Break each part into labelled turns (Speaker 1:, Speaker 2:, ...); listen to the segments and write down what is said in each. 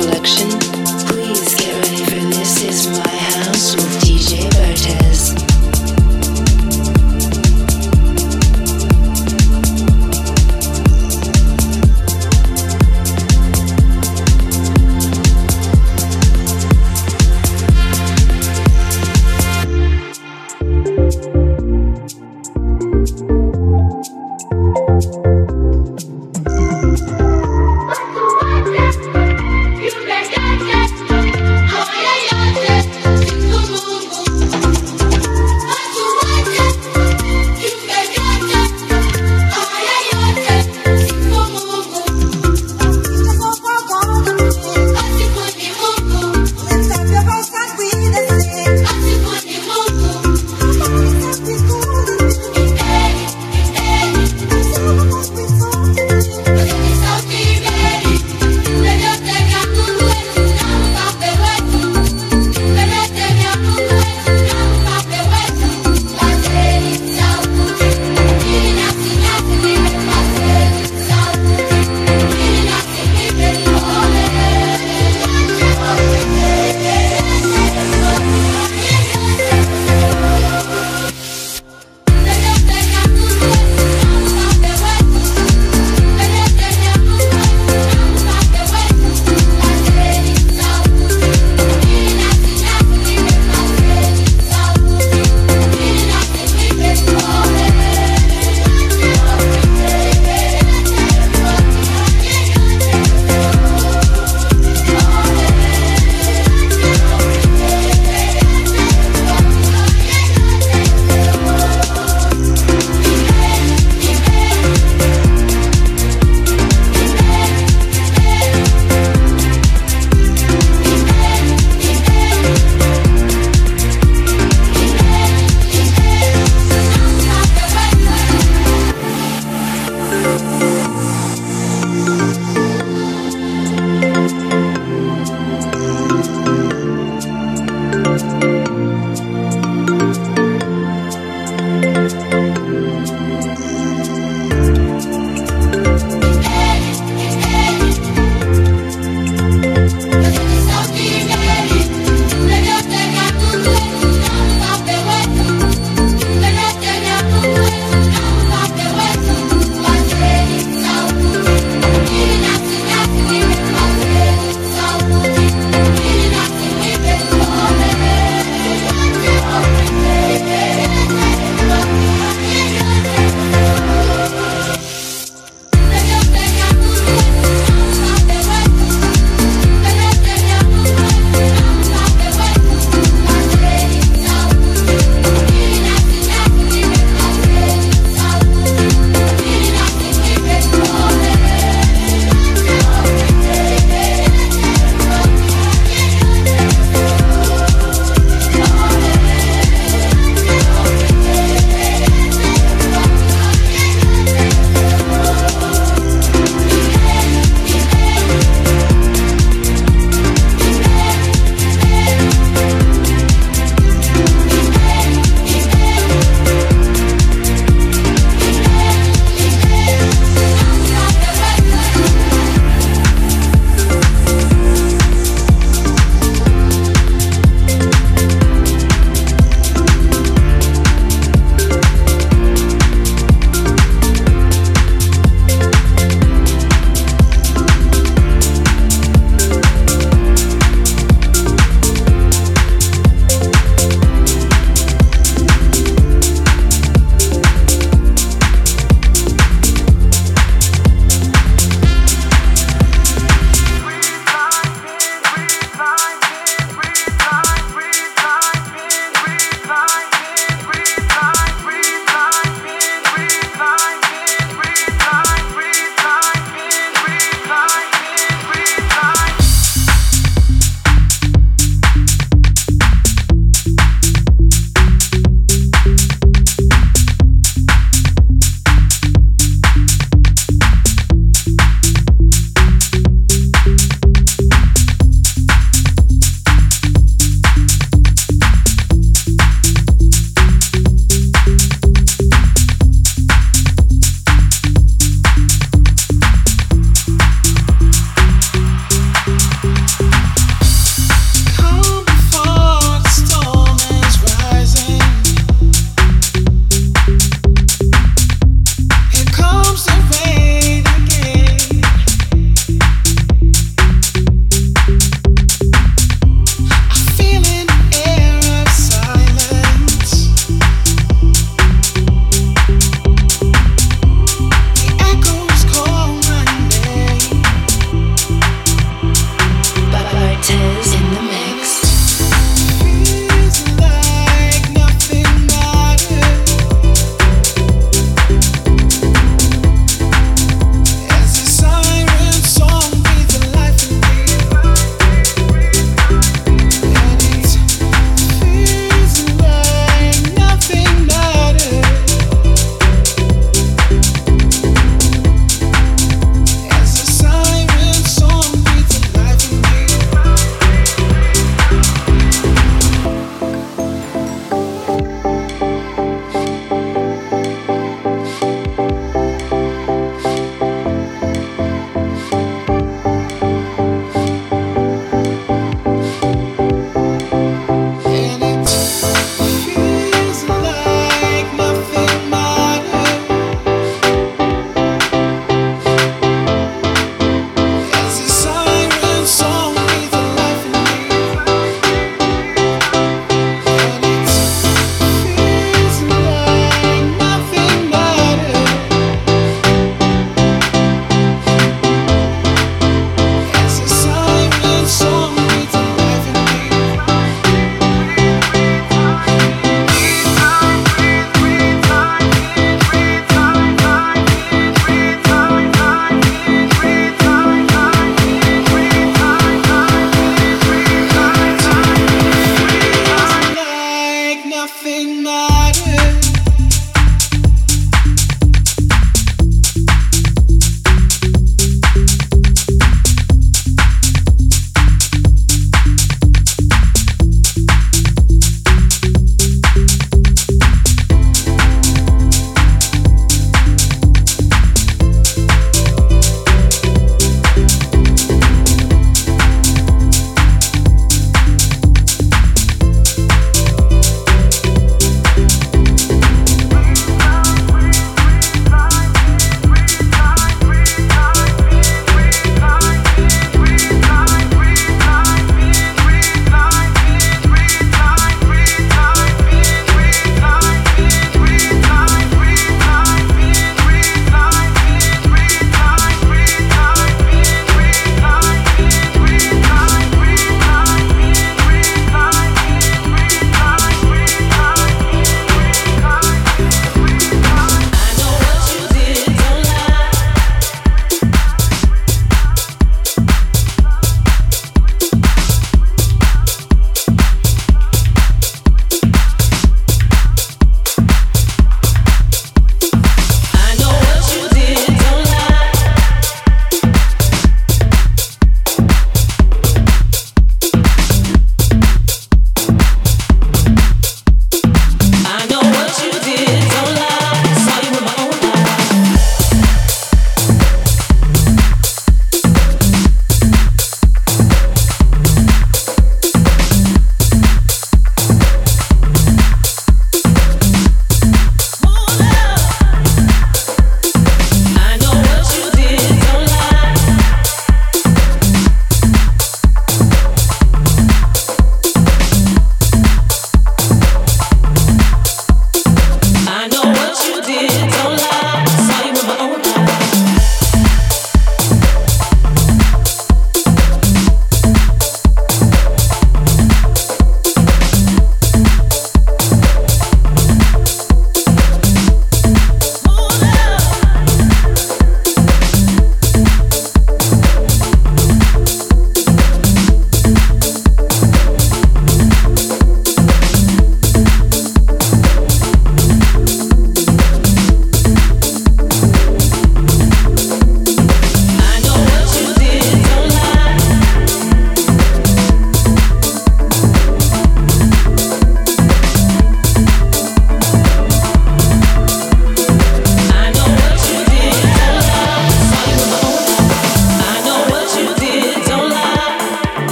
Speaker 1: selection.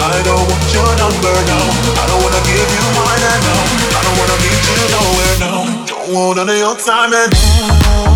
Speaker 1: I don't want your number now. I don't wanna give
Speaker 2: you mine now.
Speaker 3: I don't
Speaker 2: wanna meet you nowhere now. Don't want none of your time now.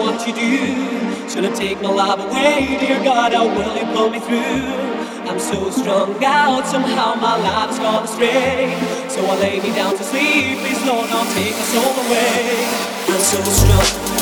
Speaker 2: What to do. Should I take my life away, dear God? How will you pull me through? I'm so strung out, somehow my life has gone astray. So I lay me down to sleep, please Lord, don't take my soul away. I'm so strong.